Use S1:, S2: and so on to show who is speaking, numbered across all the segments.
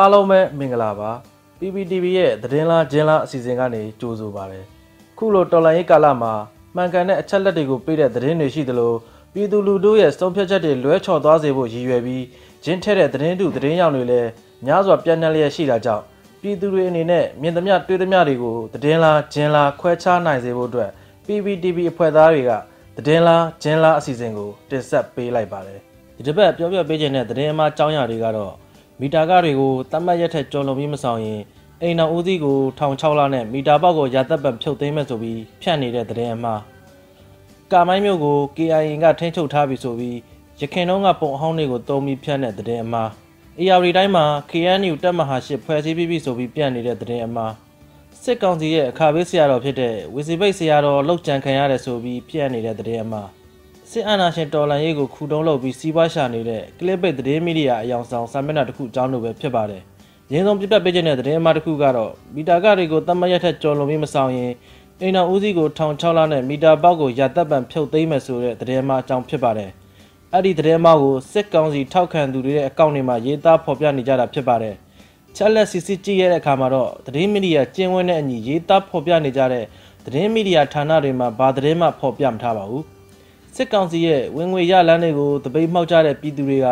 S1: အားလုံးပဲမင်္ဂလာပါ PPTV ရဲ့သတင်းလားဂျင်းလားအစီအစဉ်ကနေကြိုဆိုပါရစေခုလိုတော်လိုင်းရေးကာလမှာမှန်ကန်တဲ့အချက်လက်တွေကိုပေးတဲ့သတင်းတွေရှိသလိုပြည်သူလူထုရဲ့စုံဖြတ်ချက်တွေလွဲချော်သွားစေဖို့ရည်ရွယ်ပြီးဂျင်းထဲတဲ့သတင်းတူသတင်းရောက်တွေလည်းများစွာပြန့်နှံ့လျက်ရှိတာကြောင့်ပြည်သူတွေအနေနဲ့မြင်သမျှတွေ့သမျှတွေကိုသတင်းလားဂျင်းလားခွဲခြားနိုင်စေဖို့အတွက် PPTV အဖွဲ့သားတွေကသတင်းလားဂျင်းလားအစီအစဉ်ကိုတင်ဆက်ပေးလိုက်ပါတယ်ဒီတစ်ပတ်ပြောပြပေးခြင်းတဲ့သတင်းအမှားအကြောင်းအရာတွေကတော့ မီတာကတွေကိုတတ်မှတ်ရက်ထက်ကျော်လွန်ပြီးမဆောင်ရင်အိမ်တော်ဦးစီးကို1600လနဲ့မီတာပေါက်ကိုရာသက်ပံဖြုတ်သိမ်းမဲ့ဆိုပြီးဖြန့်နေတဲ့သတင်းအမှားကာမိုင်းမျိုးကို KIA ကထိန်းချုပ်ထားပြီဆိုပြီးရခင်တုန်းကပုံအဟောင်းတွေကိုတုံးပြီးဖြန့်တဲ့သတင်းအမှား AR တိုင်းမှာ KNU တပ်မဟာရှစ်ဖွဲ့စည်းပြီးပြီဆိုပြီးပြန့်နေတဲ့သတင်းအမှားစစ်ကောင်စီရဲ့အခါဘေးဆရာတော်ဖြစ်တဲ့ဝီစီဘိတ်ဆရာတော်လောက်ကြံခံရတယ်ဆိုပြီးပြန့်နေတဲ့သတင်းအမှား စစ်အာဏာရှင်တော်လှန်ရေးကိုခုတုံးလုပ်ပြီးစီးပွားရှာနေတဲ့ကလစ်ပိတ်သတင်းမီဒီယာအယောင်ဆောင်စာမျက်နှာတစ်ခုအကြောင်းလိုပဲဖြစ်ပါတယ်။ရင်းဆုံးပြပြပေးခြင်းတဲ့သတင်းအမှားတစ်ခုကတော့မီတာကတွေကိုတတ်မှတ်ရထက်ကျော်လွန်ပြီးမဆောင်ရင်အိမ်တော်ဦးစီးကို1600လနဲ့မီတာပေါက်ကိုရာသက်ပံဖြုတ်သိမ်းမယ်ဆိုတဲ့သတင်းအမှားအကြောင်းဖြစ်ပါတယ်။အဲ့ဒီသတင်းအမှားကိုစစ်ကောင်စီထောက်ခံသူတွေရဲ့အကောင့်တွေမှာရေးသားဖော်ပြနေကြတာဖြစ်ပါတယ်။ချက်လက်စစ်စစ်ကြည့်ရတဲ့အခါမှာတော့သတင်းမီဒီယာကျင်းဝင်းတဲ့အညီရေးသားဖော်ပြနေကြတဲ့သတင်းမီဒီယာဌာနတွေမှာဘာသတင်းမှဖော်ပြမထားပါဘူး။ စစ်ကောင်စီရဲ့ဝင်ငွေရလန်းတွေကိုတပိတ်မှောက်ကြတဲ့ပြည်သူတွေက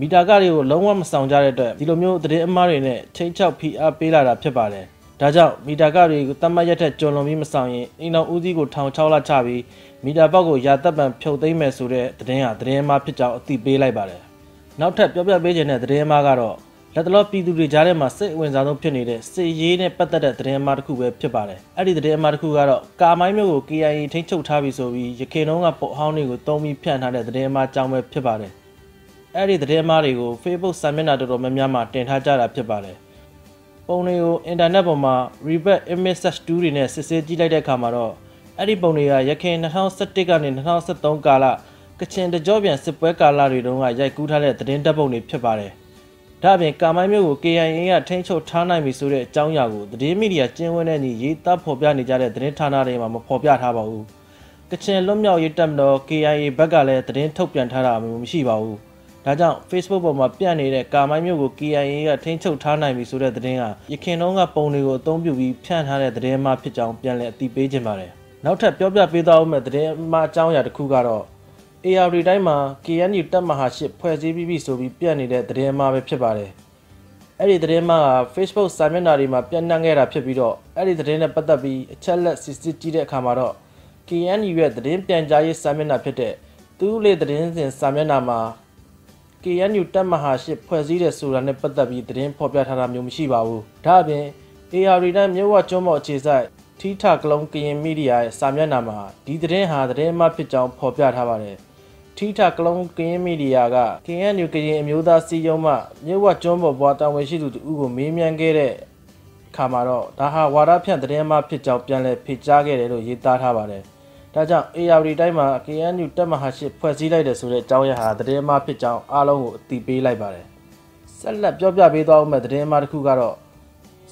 S1: မီတာကတွေကိုလုံးဝမဆောင်ကြတဲ့အတွက်ဒီလိုမျိုးသတင်းအမှားတွေနဲ့ချိန်ချောက်ဖိအားပေးလာတာဖြစ်ပါတယ်။ဒါကြောင့်မီတာကတွေကိုတတ်မှတ်ရတဲ့ကြုံလုံးပြီးမဆောင်ရင်အိမ်တော်ဦးစီးကိုထောင်6လချပြီးမီတာပေါက်ကိုရာသက်ပံဖြုတ်သိမ်းမယ်ဆိုတဲ့သတင်းဟာသတင်းအမှားဖြစ်ကြောင်းအသိပေးလိုက်ပါတယ်။နောက်ထပ်ပြောပြပေးခြင်းတဲ့သတင်းအမှားကတော့ လက်တလောပြည်သူတွေကြားထဲမှာစိတ်ဝင်စားဆုံးဖြစ်နေတဲ့စစ်ရေးနဲ့ပတ်သက်တဲ့သတင်းအမှားတစ်ခုပဲဖြစ်ပါတယ်။အဲ့ဒီသတင်းအမှားတစ်ခုကတော့ကာမိုင်းမျိုးကို KIA ထိန်းချုပ်ထားပြီဆိုပြီးရခိုင်တုန်းကပုံဟောင်းတွေကိုတုံးပြီးဖြန့်ထားတဲ့သတင်းအမှားအကြောင်းပဲဖြစ်ပါတယ်။အဲ့ဒီသတင်းအမှားတွေကို Facebook စာမျက်နှာတော်တော်များများမှာတင်ထားကြတာဖြစ်ပါတယ်။ပုံတွေကိုအင်တာနက်ပေါ်မှာ Rebirth Image Search 2တွေနဲ့စစ်ဆေးကြည့်လိုက်တဲ့အခါမှာတော့အဲ့ဒီပုံတွေကရခိုင်2017ကနေ2023ကာလကချင်တကြောပြန်စစ်ပွဲကာလတွေတုန်းကရိုက်ကူးထားတဲ့သတင်းတပ်ပုံတွေဖြစ်ပါတယ်။ ဒါ့အပြင်ကာမိုင်းမျိုးကို KIA ကထိန်းချုပ်ထားနိုင်ပြီဆိုတဲ့အကြောင်းအရာကိုသတင်းမီဒီယာကျင်းဝန်းတဲ့ညီရေးသားဖော်ပြနေကြတဲ့သတင်းဌာနတွေမှာမဖော်ပြထားပါဘူး။ကချင်လွတ်မြောက်ရေးတပ်မတော် KIA ဘက်ကလည်းသတင်းထုတ်ပြန်ထားတာမျိုးမရှိပါဘူး။ဒါကြောင့် Facebook ပေါ်မှာပြန့်နေတဲ့ကာမိုင်းမျိုးကို KIA ကထိန်းချုပ်ထားနိုင်ပြီဆိုတဲ့သတင်းကရခင်တုန်းကပုံတွေကိုအသုံးပြုပြီးဖြန့်ထားတဲ့သတင်းမှဖြစ်ကြောင်းပြန်လည်အသိပေးခြင်းပါတယ်။နောက်ထပ်ပြောပြပေးသွားမယ့်သတင်းမှအကြောင်းအရာတစ်ခုကတော့ AR တိုင်းမှာ KNU တပ်မဟာရှစ်ဖွဲ့စည်းပြီးပြီဆိုပြီးပြန့်နေတဲ့သတင်းမှာပဲဖြစ်ပါတယ်။အဲ့ဒီသတင်းမှာ Facebook စာမျက်နှာတွေမှာပြန့်နှံ့ခဲ့တာဖြစ်ပြီးတော့အဲ့ဒီသတင်းနဲ့ပတ်သက်ပြီးအချက်လက်စစ်စစ်ကြည့်တဲ့အခါမှာတော့ KNU ရဲ့သတင်းပြန်ကြားရေးစာမျက်နှာဖြစ်တဲ့သူ့လေသတင်းစဉ်စာမျက်နှာမှာ KNU တပ်မဟာရှစ်ဖွဲ့စည်းတဲ့ဆိုတာနဲ့ပတ်သက်ပြီးသတင်းဖော်ပြထားတာမျိုးမရှိပါဘူး။ဒါ့အပြင် AR တိုင်းမြို့ဝကျွန်းပေါ်အခြေစိုက်ထီထကလုံးကရင်မီဒီယာရဲ့စာမျက်နှာမှာဒီသတင်းဟာသတင်းမှဖြစ်ကြောင်းဖော်ပြထားပါတယ်။ ထီထကလုံးကင်းမီဒီယာက KNU ကရင်အမျိုးသားစီယုံမှမြို့ဝကျွန်းပေါ်ဘွားတာဝန်ရှိသူတူကိုမေးမြန်းခဲ့တဲ့ခါမှာတော့ဒါဟာဝါဒဖြန့်သတင်းမှဖြစ်ကြောင်းပြန်လည်ဖေကြားခဲ့တယ်လို့ရေးသားထားပါတယ်။ဒါကြောင့် AR တိုင်းမှာ KNU တပ်မဟာရှိဖွဲ့စည်းလိုက်တယ်ဆိုတဲ့အကြောင်းအရာဟာသတင်းမှဖြစ်ကြောင်းအားလုံးကိုအသိပေးလိုက်ပါတယ်။ဆက်လက်ပြောပြပေးသွားအောင်မဲ့သတင်းမှတစ်ခုကတော့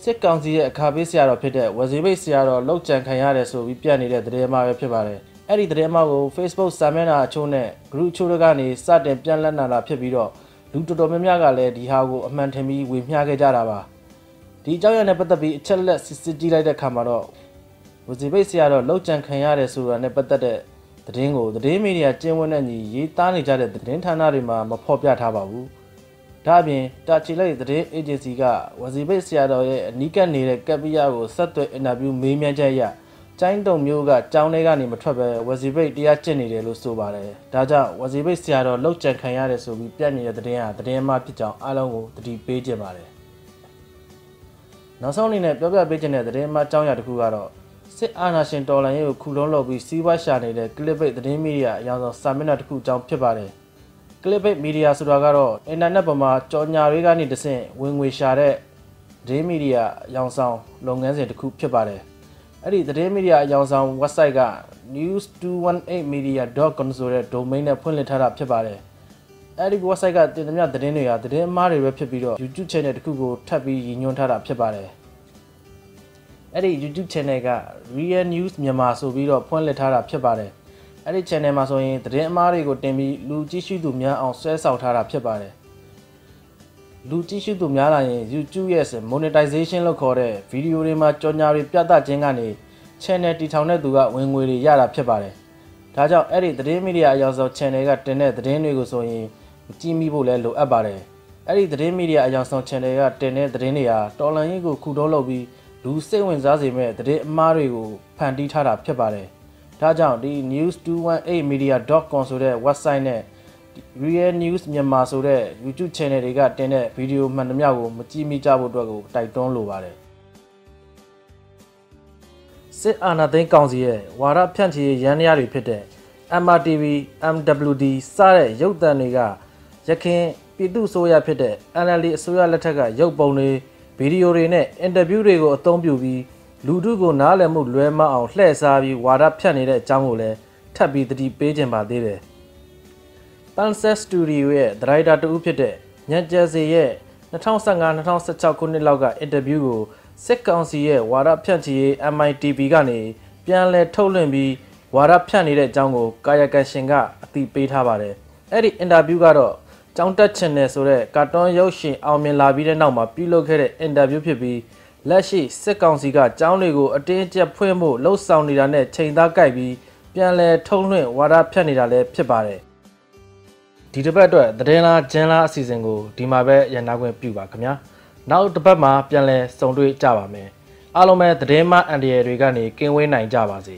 S1: စစ်ကောင်စီရဲ့အခါပေးဆရာတော်ဖြစ်တဲ့ဝစီဘိတ်ဆရာတော်လောက်ကြံခံရတယ်ဆိုပြီးပြနေတဲ့သတင်းမှပဲဖြစ်ပါတယ်။ အဲ့ဒီသတင်းမှောက်ကို Facebook စာမျက်နှာအချို့နဲ့ group အချို့တွေကနေစတင်ပြန်လက်နာတာဖြစ်ပြီးတော့လူတော်တော်များများကလည်းဒီဟာကိုအမှန်ထင်ပြီးဝေမျှခဲ့ကြတာပါဒီအကြောင်းအရာနဲ့ပတ်သက်ပြီးအချက်လက်စစ်စစ်ကြည့်လိုက်တဲ့အခါမှာတော့ဝစီဘိတ်ဆရာတော့လောက်ကြံခံရတယ်ဆိုတာနဲ့ပတ်သက်တဲ့သတင်းကိုသတင်းမီဒီယာကျင်းဝန်းတဲ့ညီရေးသားနေကြတဲ့သတင်းဌာနတွေမှာမဖော်ပြထားပါဘူးဒါအပြင်တာချီလိုက်သတင်းအေဂျင်စီကဝစီဘိတ်ဆရာတော်ရဲ့အနီးကပ်နေတဲ့ကပ်ပီယာကိုဆက်သွယ်အင်တာဗျူးမေးမြန်းချက်အရ ကျိုင်းတုံမျိုးကကျောင်းထဲကနေမထွက်ပဲဝစီဘိတ်တရားကျင့်နေတယ်လို့ဆိုပါတယ်။ဒါကြောင့်ဝစီဘိတ်ဆရာတော်လောက်ကြံခံရတယ်ဆိုပြီးပြတ်နေတဲ့တဲ့ဟာတဲ့မှဖြစ်ကြောင်းအားလုံးကိုတတိပေးကြပါတယ်။နောက်ဆုံးအနေနဲ့ပြောပြပေးခြင်းတဲ့တဲ့မှအကြောင်းအရာတစ်ခုကတော့စစ်အာဏာရှင်တော်လှန်ရေးကိုခုလုံးလုပ်ပြီးစီးပွားရှာနေတဲ့ Clickbait သတင်းမီဒီယာအကြောင်းဆုံးစာမျက်နှာတစ်ခုအကြောင်းဖြစ်ပါတယ်။ Clickbait မီဒီယာဆိုတာကတော့အင်တာနက်ပေါ်မှာကြော်ညာတွေကနေတဆင့်ဝင်ငွေရှာတဲ့သတင်းမီဒီယာရောင်ဆောင်လုပ်ငန်းစဉ်တစ်ခုဖြစ်ပါတယ် အဲ့ဒီသတင်းမီဒီယာအကြောင်းဆောင် website က news218media.com ဆိုတဲ့ domain နဲ့ဖွင့်လှစ်ထားတာဖြစ်ပါတယ်အဲ့ဒီ website ကတင်သမျှသတင်းတွေဟာသတင်းအမှားတွေပဲဖြစ်ပြီးတော့ YouTube channel တစ်ခုကိုထပ်ပြီးရည်ညွှန်းထားတာဖြစ်ပါတယ်အဲ့ဒီ YouTube channel က Real News မြန်မာဆိုပြီးတော့ဖွင့်လှစ်ထားတာဖြစ်ပါတယ်အဲ့ဒီ channel မှာဆိုရင်သတင်းအမှားတွေကိုတင်ပြီးလူကြည့်ရှုသူများအောင်ဆွဲဆောင်ထားတာဖြစ်ပါတယ် လူကြည့်ရှုသူများလာရင် YouTube ရဲ့ monetization လို့ခေါ်တဲ့ဗီဒီယိုတွေမှာကြော်ညာတွေပြသခြင်းကနေ channel တည်ထောင်တဲ့သူကဝင်ငွေတွေရတာဖြစ်ပါတယ်။ဒါကြောင့်အဲ့ဒီသတင်းမီဒီယာအယောင်ဆောင် channel ကတင်တဲ့သတင်းတွေကိုဆိုရင်ကြည့်မိဖို့လည်းလိုအပ်ပါတယ်။အဲ့ဒီသတင်းမီဒီယာအယောင်ဆောင် channel ကတင်တဲ့သတင်းတွေဟာတော်လန်ရေးကိုခုတုံးလုပ်ပြီးလူစိတ်ဝင်စားစေမဲ့သတင်းအမှားတွေကိုဖန်တီးထားတာဖြစ်ပါတယ်။ဒါကြောင့်ဒီ news218media.com ဆိုတဲ့ website နဲ့ Real News မြန်မာဆိုတဲ့ YouTube channel တွေကတင်တဲ့ဗီဒီယိုမှန်သမျှကိုမကြည့်မိကြဖို့အတွက်ကိုတိုက်တွန်းလိုပါတယ်စစ်အာဏာသိမ်းကောင်စီရဲ့ဝါရဖြန့်ချီရေးရန်ရာတွေဖြစ်တဲ့ MRTV, MWD စတဲ့ရုပ်သံတွေကရခင်ပြည်သူ့ဆိုရဖြစ်တဲ့ NLD အစိုးရလက်ထက်ကရုပ်ပုံတွေဗီဒီယိုတွေနဲ့အင်တာဗျူးတွေကိုအသုံးပြုပြီးလူထုကိုနားလည်မှုလွဲမအောင်လှည့်စားပြီးဝါဒဖြန့်နေတဲ့အကြောင်းကိုလည်းထပ်ပြီးသတိပေးခြင်းပါသေးတယ်။ Panset Studio ရဲ့ဒရိုက်တာတူဖြစ်တဲ့ညံကျဲစီရဲ့2015-2016ခုနှစ်လောက်ကအင်တာဗျူးကိုစစ်ကောင်စီရဲ့ဝါဒဖြန့်ချီရေး MITV ကနေပြန်လည်ထုတ်လွှင့်ပြီးဝါဒဖြန့်နေတဲ့အကြောင်းကိုကာယကံရှင်ကအသိပေးထားပါတယ်။အဲ့ဒီအင်တာဗျူးကတော့ကြောင်းတက်ချင်တယ်ဆိုတဲ့ကာတွန်းရုပ်ရှင်အောင်မြင်လာပြီးတဲ့နောက်မှာပြုလုပ်ခဲ့တဲ့အင်တာဗျူးဖြစ်ပြီးလက်ရှိစစ်ကောင်စီကကြောင်းတွေကိုအတင်းအကျပ်ဖွင့်ဖို့လှုံ့ဆော်နေတာနဲ့ချိန်သားကိုက်ပြီးပြန်လည်ထုံးလွှင့်ဝါဒဖြန့်နေတာလည်းဖြစ်ပါတယ် ဒီတစ်ပတ်အတွက်သတင်းလားဂျင်းလားအစီအစဉ်ကိုဒီမှာပဲရန်နာခွင့်ပြုပါခင်ဗျာနောက်တစ်ပတ်မှာပြန်လည်စုံတွေ့ကြပါမယ်အားလုံးပဲသတင်းမှအန်ဒီရယ်တွေကနေကင်းဝေးနိုင်ကြပါစေ